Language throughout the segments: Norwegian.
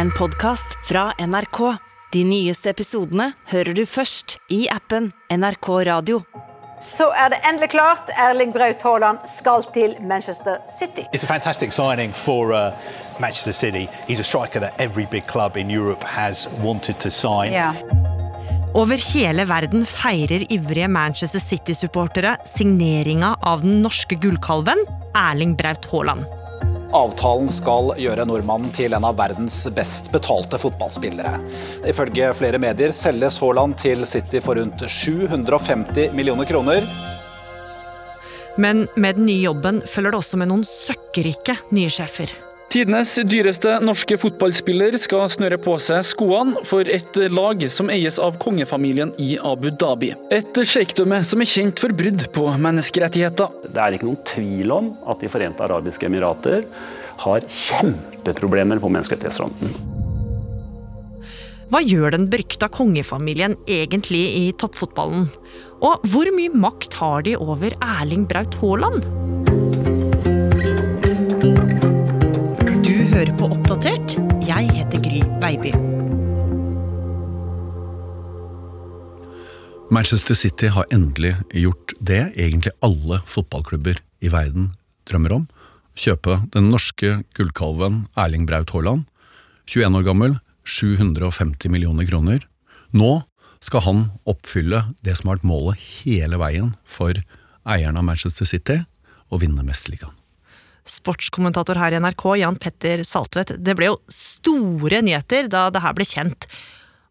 en podkast fra NRK. De nyeste episodene hører du først i appen NRK Radio. Så er det endelig klart. Erling Braut Haaland skal til Manchester City. It's a fantastic signing for uh, Manchester City. He's a striker that every big club in Europe has wanted to sign. Over hele verden feirer ivrige Manchester City-supportere signeringa av den norske gullkalven Erling Braut Haaland. Avtalen skal gjøre nordmannen til en av verdens best betalte fotballspillere. Ifølge flere medier selges Haaland til City for rundt 750 millioner kroner. Men med den nye jobben følger det også med noen søkkrike nye sjefer. Tidenes dyreste norske fotballspiller skal snøre på seg skoene for et lag som eies av kongefamilien i Abu Dhabi. Et sjeikdømme som er kjent for brudd på menneskerettigheter. Det er ikke noen tvil om at De forente arabiske emirater har kjempeproblemer på menneskerettighetsfronten. Hva gjør den berykta kongefamilien egentlig i toppfotballen? Og hvor mye makt har de over Erling Braut Haaland? Manchester City har endelig gjort det egentlig alle fotballklubber i verden drømmer om. Kjøpe den norske gullkalven Erling Braut Haaland, 21 år gammel, 750 millioner kroner. Nå skal han oppfylle det som har vært målet hele veien for eieren av Manchester City, å vinne Mesterligaen. Sportskommentator her i NRK, Jan Petter Saltvedt. Det ble jo store nyheter da det her ble kjent.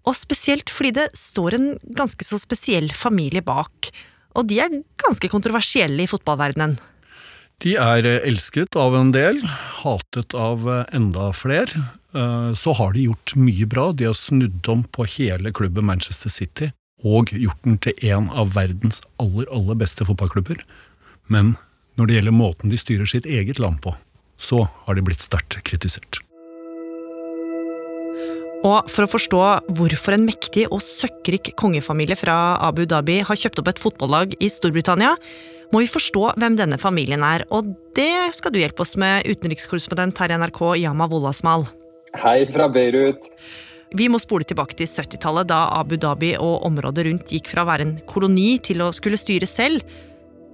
Og spesielt fordi det står en ganske så spesiell familie bak. Og de er ganske kontroversielle i fotballverdenen. De er elsket av en del, hatet av enda flere. Eh, Så har de gjort mye bra. De har snudd om på hele klubben Manchester City og gjort den til en av verdens aller, aller beste fotballklubber. Men når det gjelder måten de styrer sitt eget land på, så har de blitt sterkt kritisert. Og for å forstå hvorfor en mektig og søkkrik kongefamilie fra Abu Dhabi har kjøpt opp et fotballag i Storbritannia, må vi forstå hvem denne familien er. Og det skal du hjelpe oss med, utenrikskorrespondent her i NRK, Yama Wolasmal. Hei fra Beirut. Vi må spole tilbake til 70-tallet, da Abu Dhabi og området rundt gikk fra å være en koloni til å skulle styre selv.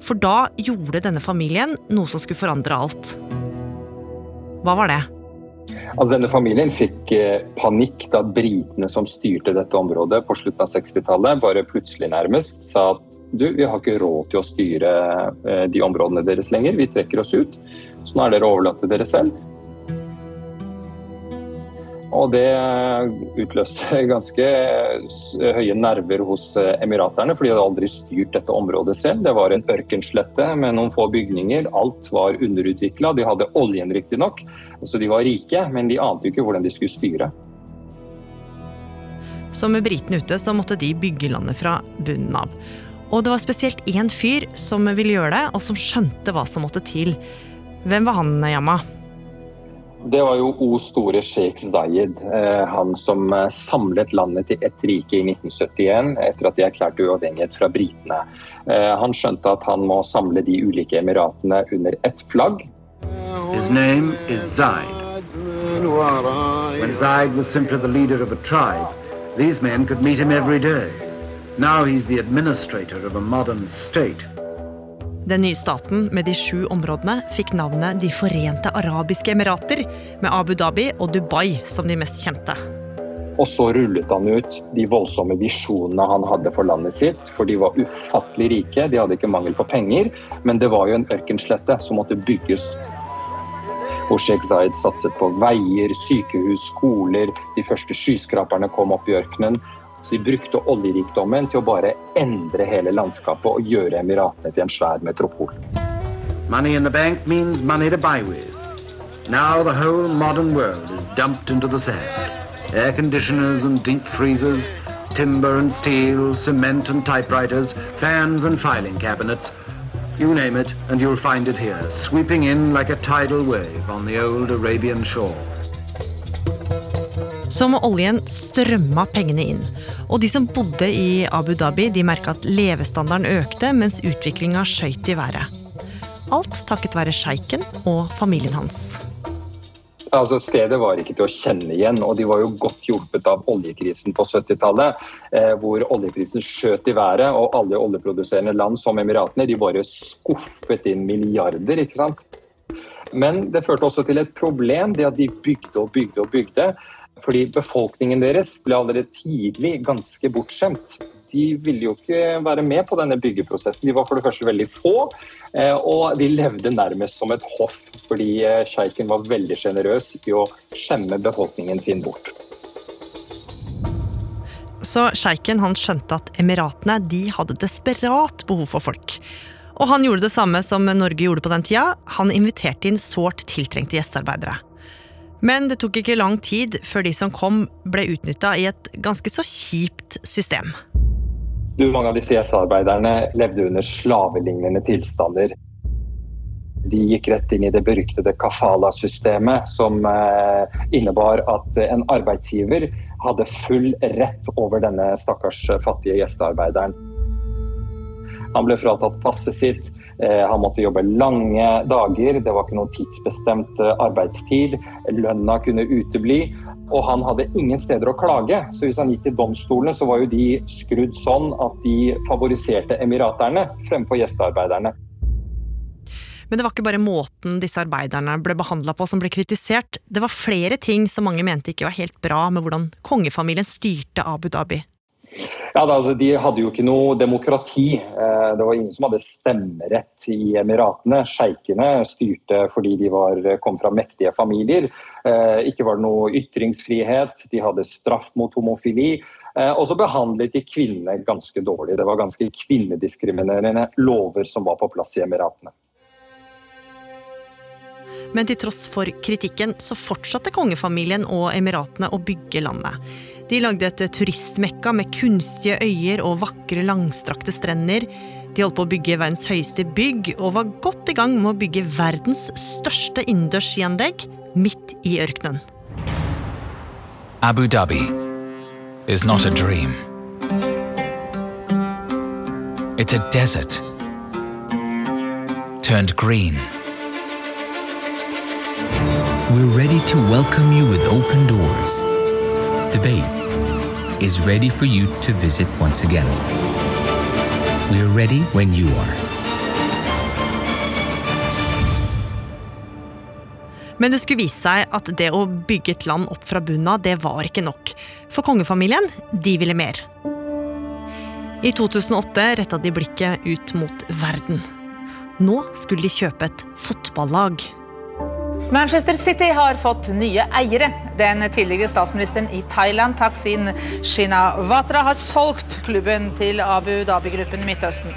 For da gjorde denne familien noe som skulle forandre alt. Hva var det? Altså, denne familien fikk eh, panikk da britene som styrte dette området på slutten av 60-tallet, bare plutselig nærmest sa at du, vi har ikke råd til å styre eh, de områdene deres lenger, vi trekker oss ut. Så nå er dere overlatt til dere selv. Og det utløste ganske høye nerver hos emiraterne, for de hadde aldri styrt dette området selv. Det var en ørkenslette med noen få bygninger. Alt var underutvikla. De hadde oljen riktignok, så de var rike, men de ante jo ikke hvordan de skulle styre. Så med britene ute så måtte de bygge landet fra bunnen av. Og det var spesielt én fyr som ville gjøre det, og som skjønte hva som måtte til. Hvem var han, Yama? Det var jo O store sjeik Zayed, eh, han som eh, samlet landet til ett rike i 1971 etter at de erklærte uavhengighet fra britene. Eh, Han skjønte at han må samle de ulike emiratene under ett flagg. His name is Zaid. When Zaid was simply the leader of a tribe, these men could meet him every day. Now he's the administrator of a modern state. Den nye staten med de sju områdene fikk navnet De forente arabiske emirater, med Abu Dhabi og Dubai som de mest kjente. Og så rullet han ut de voldsomme visjonene han hadde for landet sitt. For de var ufattelig rike, de hadde ikke mangel på penger, men det var jo en ørkenslette som måtte bygges. Og Sheikh Zayed satset på veier, sykehus, skoler. De første skyskraperne kom opp i ørkenen. Så de brukte oljerikdommen til å bare endre hele landskapet og gjøre Emiratene til en svær metropol. Money in the bank means money to buy with. Now the whole modern world is dumped into the sand. Air conditioners and deep freezers, timber and steel, cement and typewriters, fans and filing cabinets. You name it, and you'll find it here, sweeping in like a tidal wave on the old Arabian shore. Som oljen strømma pengene inn. Og de som bodde i Abu Dhabi, de merka at levestandarden økte, mens utviklinga skøyt i været. Alt takket være sjeiken og familien hans. Altså, Stedet var ikke til å kjenne igjen, og de var jo godt hjulpet av oljekrisen på 70-tallet, eh, hvor oljeprisen skjøt i været, og alle oljeproduserende land som Emiratene de bare skuffet inn milliarder. ikke sant? Men det førte også til et problem, det at de bygde og bygde og bygde. Fordi befolkningen deres ble allerede tidlig ganske bortskjemt de ville jo ikke være med på denne byggeprosessen. De var for det første veldig få, eh, og de levde nærmest som et hoff, fordi eh, sjeiken var veldig sjenerøs i å skjemme befolkningen sin bort. Så sjeiken skjønte at Emiratene de hadde desperat behov for folk. Og han gjorde det samme som Norge gjorde på den tida. Han inviterte inn sårt tiltrengte gjestearbeidere. Men det tok ikke lang tid før de som kom, ble utnytta i et ganske så kjipt system. Du, mange av disse gjestearbeiderne levde under slavelignende tilstander. De gikk rett inn i det beryktede kafala-systemet, som eh, innebar at en arbeidsgiver hadde full rett over denne stakkars fattige gjestearbeideren. Han ble fratatt passet sitt, han måtte jobbe lange dager, det var ikke noe tidsbestemt eh, arbeidstid, lønna kunne utebli. Og han hadde ingen steder å klage, så hvis han gikk til domstolene, så var jo de skrudd sånn at de favoriserte emiraterne fremfor gjestearbeiderne. Men det var ikke bare måten disse arbeiderne ble behandla på som ble kritisert, det var flere ting som mange mente ikke var helt bra med hvordan kongefamilien styrte Abu Dhabi. Ja, da, altså, De hadde jo ikke noe demokrati. Eh, det var ingen som hadde stemmerett i Emiratene. Sjeikene styrte fordi de var, kom fra mektige familier. Eh, ikke var det noe ytringsfrihet, de hadde straff mot homofili. Eh, og så behandlet de kvinnene ganske dårlig. Det var ganske kvinnediskriminerende lover som var på plass i Emiratene. Men til tross for kritikken så fortsatte kongefamilien og Emiratene å bygge landet. De lagde et turistmekka med kunstige øyer og vakre, langstrakte strender. De holdt på å bygge verdens høyeste bygg, og var godt i gang med å bygge verdens største innendørs skianlegg midt i ørkenen. Abu Dhabi is not a dream. It's a desert turned green. We're ready to welcome you with open doors. Debate is ready for you to visit once again. We are ready when you are. Men det skulle vise seg at det å bygge et land opp fra bunnen av, det var ikke nok. For kongefamilien, de ville mer. I 2008 retta de blikket ut mot verden. Nå skulle de kjøpe et fotballag. Manchester City har fått nye eiere. Den tidligere statsministeren i Thailand, Taksin Shinawatra, har solgt klubben til Abu Dhabi-gruppen i Midtøsten.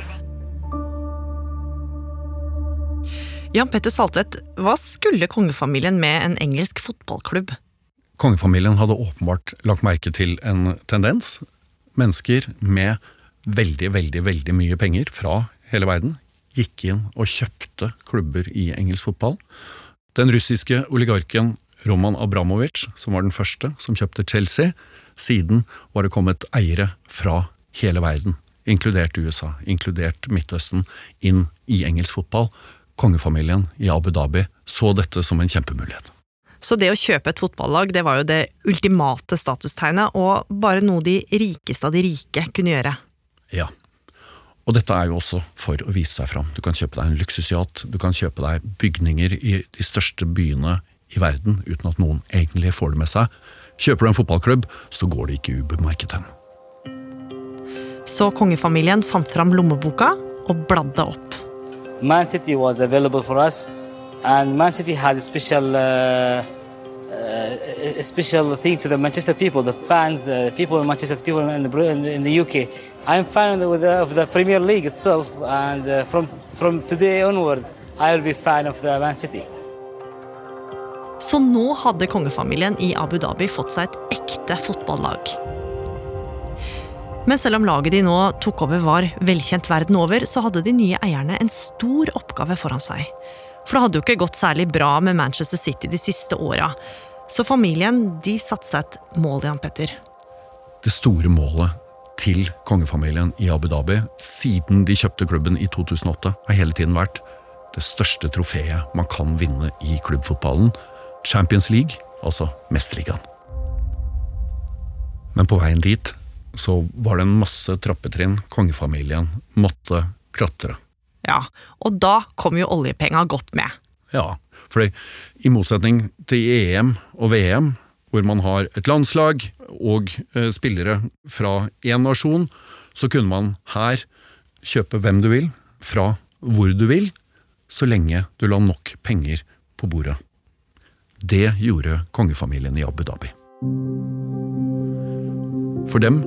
Jan Petter Saltvedt, hva skulle kongefamilien med en engelsk fotballklubb? Kongefamilien hadde åpenbart lagt merke til en tendens. Mennesker med veldig, veldig, veldig mye penger fra hele verden gikk inn og kjøpte klubber i engelsk fotball. Den russiske oligarken Roman Abramovic, som var den første som kjøpte Chelsea, siden var det kommet eiere fra hele verden, inkludert USA, inkludert Midtøsten, inn i engelsk fotball. Kongefamilien i Abu Dhabi så dette som en kjempemulighet. Så det å kjøpe et fotballag, det var jo det ultimate statustegnet, og bare noe de rikeste av de rike kunne gjøre. Ja. Og dette er jo også for å vise seg fram. Du kan kjøpe deg en luksusyacht, du kan kjøpe deg bygninger i de største byene i verden uten at noen egentlig får det med seg. Kjøper du en fotballklubb, så går det ikke ubemerket hen. Så kongefamilien fant fram lommeboka og bladde opp. Man City was available for us, and Man City has a special, uh, a special thing to the Manchester people, the fans, the people in Manchester, the people in the, in the UK. I'm fan of the, of the Premier League itself, and uh, from from today onward, I be fan of the Man City. Så nå hadde kongefamilien i Abu Dhabi fått seg et ekte fotballag. Men selv om laget de nå tok over var velkjent verden over, så hadde de nye eierne en stor oppgave foran seg. For det hadde jo ikke gått særlig bra med Manchester City de siste åra. Så familien de satte seg et mål, Jan Petter. Det store målet til kongefamilien i Abu Dhabi siden de kjøpte klubben i 2008, har hele tiden vært det største trofeet man kan vinne i klubbfotballen. Champions League, altså Mesterligaen. Men på veien dit så var det en masse trappetrinn kongefamilien måtte klatre. Ja, og da kom jo oljepenga godt med. Ja, for i motsetning til EM og VM, hvor man har et landslag og eh, spillere fra én nasjon, så kunne man her kjøpe hvem du vil, fra hvor du vil, så lenge du la nok penger på bordet. Det gjorde kongefamilien i Abu Dhabi. For dem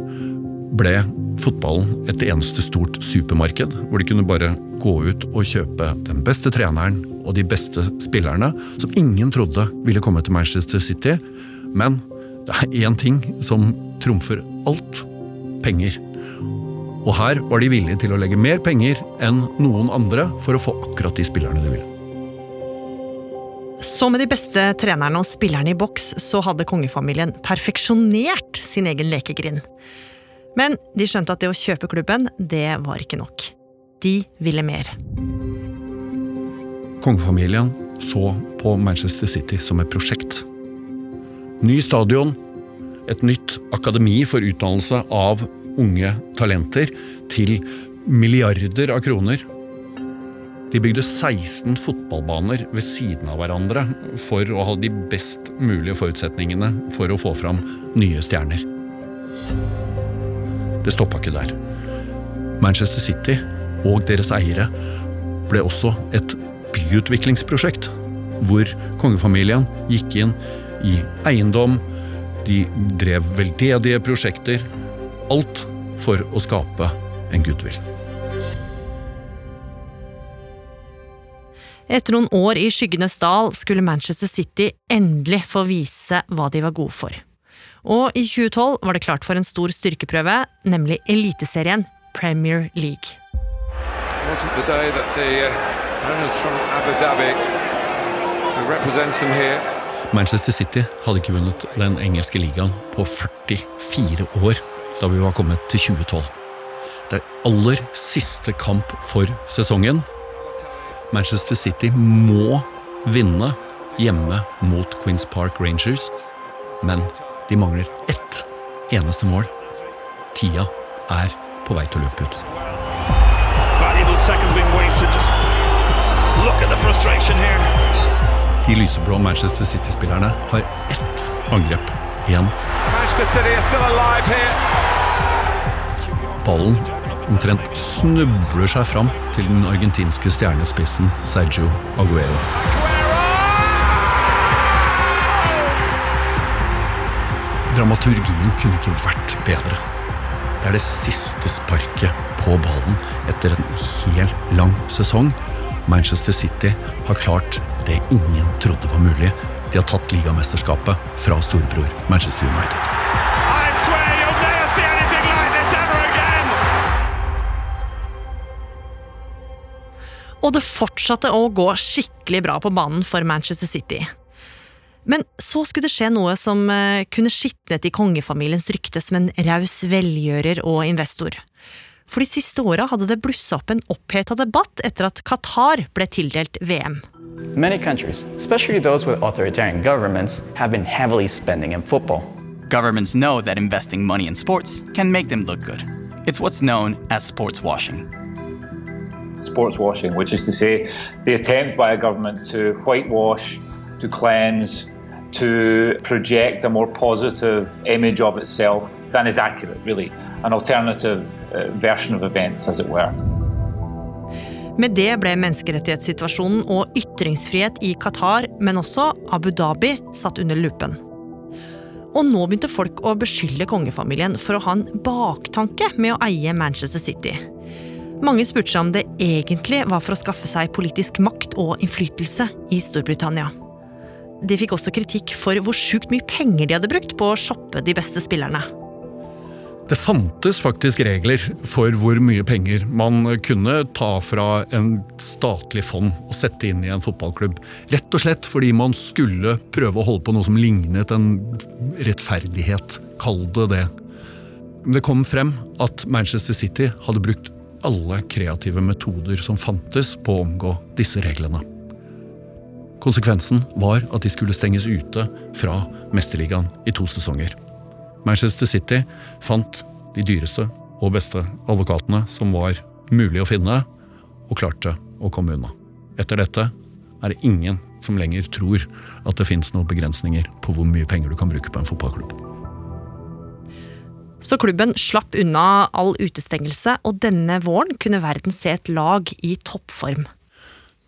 ble fotballen et eneste stort supermarked, hvor de kunne bare gå ut og kjøpe den beste treneren og de beste spillerne, som ingen trodde ville komme til Manchester City. Men det er én ting som trumfer alt penger. Og her var de villige til å legge mer penger enn noen andre for å få akkurat de spillerne de ville. Så med de beste trenerne og spillerne i boks, så hadde kongefamilien perfeksjonert sin egen lekegrind. Men de skjønte at det å kjøpe klubben, det var ikke nok. De ville mer. Kongefamilien så på Manchester City som et prosjekt. Ny stadion, et nytt akademi for utdannelse av unge talenter til milliarder av kroner. De bygde 16 fotballbaner ved siden av hverandre for å ha de best mulige forutsetningene for å få fram nye stjerner. Det stoppa ikke der. Manchester City og deres eiere ble også et byutviklingsprosjekt, hvor kongefamilien gikk inn i eiendom, de drev veldedige prosjekter. Alt for å skape en goodwill. Etter noen år i skyggenes dal skulle Manchester City endelig få vise hva de var gode for. Og i 2012 var det klart for en stor styrkeprøve, nemlig Eliteserien Premier League. here, Manchester City hadde ikke vunnet den engelske ligaen på 44 år da vi var kommet til 2012. Det er aller siste kamp for sesongen. Manchester City må vinne hjemme mot Queens Park Rangers, men de mangler ett eneste mål. Tida er på vei til å løpe ut. De lyseblå Manchester City-spillerne har ett angrep igjen. Ballen omtrent snubler seg fram til den argentinske stjernespissen Sergio Aguero. Dramaturgien kunne ikke vært bedre. Det er det siste sparket på ballen etter en hel lang sesong. Manchester City har klart det ingen trodde var mulig. De har tatt ligamesterskapet fra storebror Manchester United. I swear you'll never see anything like this ever again. Og det fortsatte å gå skikkelig bra på banen for Manchester City. Men så skulle det skje noe som eh, kunne skitnet i kongefamiliens rykte som en raus velgjører og investor. For de siste åra hadde det blussa opp en oppheta debatt etter at Qatar ble tildelt VM. Many countries, especially those with authoritarian governments, have been heavily spending in football. Governments know that investing money in sports can make them look good. It's what's known as sports washing. sports washing, which is to say the attempt by a government to whitewash, to cleanse, to project a more positive image of itself than is accurate, really. An alternative uh, version of events, as it were. Med det ble menneskerettighetssituasjonen og ytringsfrihet i Qatar, men også Abu Dhabi, satt under lupen. Og nå begynte folk å beskylde kongefamilien for å ha en baktanke med å eie Manchester City. Mange spurte seg om det egentlig var for å skaffe seg politisk makt og innflytelse i Storbritannia. De fikk også kritikk for hvor sjukt mye penger de hadde brukt på å shoppe de beste spillerne. Det fantes faktisk regler for hvor mye penger man kunne ta fra en statlig fond og sette inn i en fotballklubb. Rett og slett fordi man skulle prøve å holde på noe som lignet en rettferdighet. Kall det det. Men det kom frem at Manchester City hadde brukt alle kreative metoder som fantes på å omgå disse reglene. Konsekvensen var at de skulle stenges ute fra Mesterligaen i to sesonger. Manchester City fant de dyreste og beste advokatene som var mulig å finne, og klarte å komme unna. Etter dette er det ingen som lenger tror at det fins noen begrensninger på hvor mye penger du kan bruke på en fotballklubb. Så klubben slapp unna all utestengelse, og denne våren kunne verden se et lag i toppform.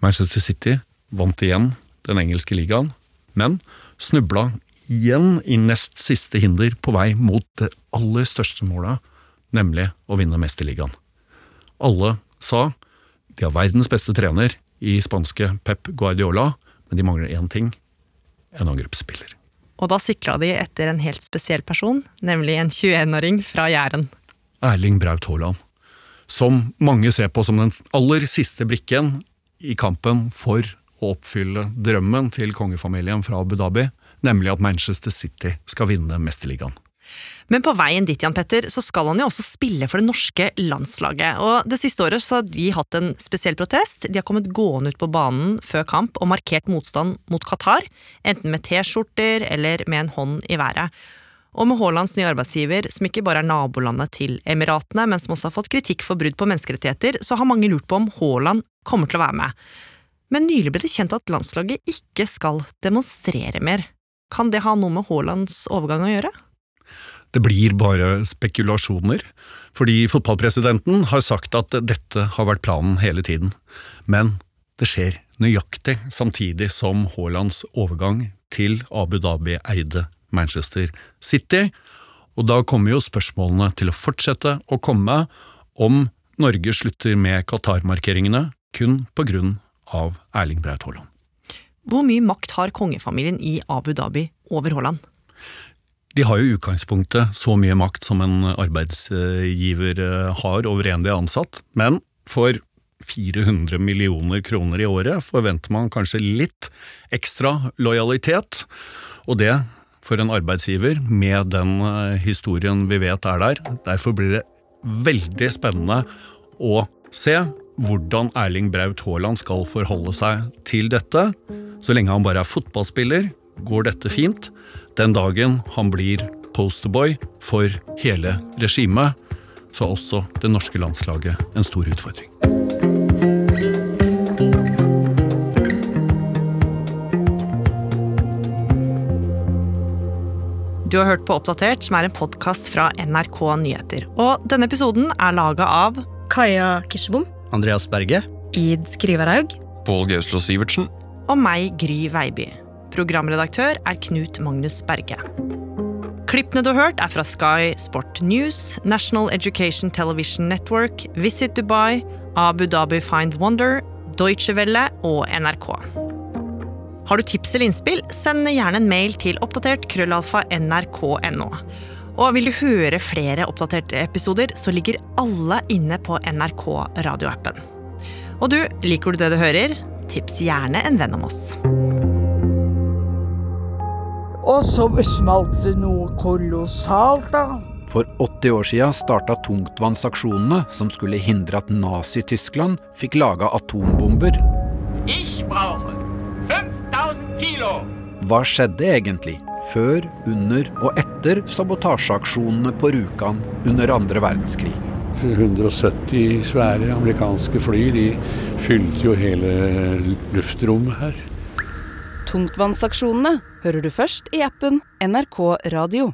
Manchester City vant igjen den engelske ligaen, men snubla igjen i nest siste hinder på vei mot det aller største målet, nemlig å vinne Mesterligaen. Alle sa de har verdens beste trener i spanske Pep Guardiola, men de mangler én ting en angrepsspiller. Og da sikla de etter en helt spesiell person, nemlig en 21-åring fra Jæren. Erling Braut Haaland, som mange ser på som den aller siste brikken i kampen for å oppfylle drømmen til kongefamilien fra Abu Dhabi, nemlig at Manchester City skal vinne Mesterligaen. Men på veien dit, Jan Petter, så skal han jo også spille for det norske landslaget. Og det siste året så har de hatt en spesiell protest. De har kommet gående ut på banen før kamp og markert motstand mot Qatar, enten med T-skjorter eller med en hånd i været. Og med Haalands nye arbeidsgiver, som ikke bare er nabolandet til Emiratene, men som også har fått kritikk for brudd på menneskerettigheter, så har mange lurt på om Haaland kommer til å være med. Men nylig ble det kjent at landslaget ikke skal demonstrere mer. Kan det ha noe med Haalands overgang å gjøre? Det blir bare spekulasjoner, fordi fotballpresidenten har sagt at dette har vært planen hele tiden. Men det skjer nøyaktig samtidig som Haalands overgang til Abu Dhabi-eide Manchester City, og da kommer jo spørsmålene til å fortsette å komme om Norge slutter med Qatar-markeringene kun på grunn av Erling Braut Haaland. Hvor mye makt har kongefamilien i Abu Dhabi over Haaland? De har jo i utgangspunktet så mye makt som en arbeidsgiver eh, har over en de er ansatt, men for 400 millioner kroner i året forventer man kanskje litt ekstra lojalitet, og det for en arbeidsgiver med den eh, historien vi vet er der. Derfor blir det veldig spennende å se hvordan Erling Braut Haaland skal forholde seg til dette. Så lenge han bare er fotballspiller, går dette fint. Den dagen han blir posterboy for hele regimet, så er også det norske landslaget en stor utfordring. Du har hørt på Oppdatert, som er en podkast fra NRK Nyheter. Og denne episoden er laga av Kaja Kirsebom. Andreas Berge. Id Skriverhaug. Pål Gauslo Sivertsen. Og meg, Gry Veiby. Programredaktør er Knut Magnus Berge. Klippene du har hørt, er fra Sky Sport News, National Education Television Network, Visit Dubai, Abu Dhabi Find Wonder, Deutsche Welle og NRK. Har du tips eller innspill, send gjerne en mail til oppdatert krøllalfa nrk.no. Og vil du høre flere oppdaterte episoder, så ligger alle inne på NRK radioappen. Og du, liker du det du hører? Tips gjerne en venn om oss. Og så smalt det noe kolossalt, da. For 80 år siden starta tungtvannsaksjonene som skulle hindre at Nazi-Tyskland fikk laga atombomber. Ich brauche 5000 kilo! Hva skjedde egentlig før, under og etter sabotasjeaksjonene på Rjukan under andre verdenskrig? 170 svære amerikanske fly de fylte jo hele luftrommet her. Tungtvannsaksjonene hører du først i appen NRK Radio.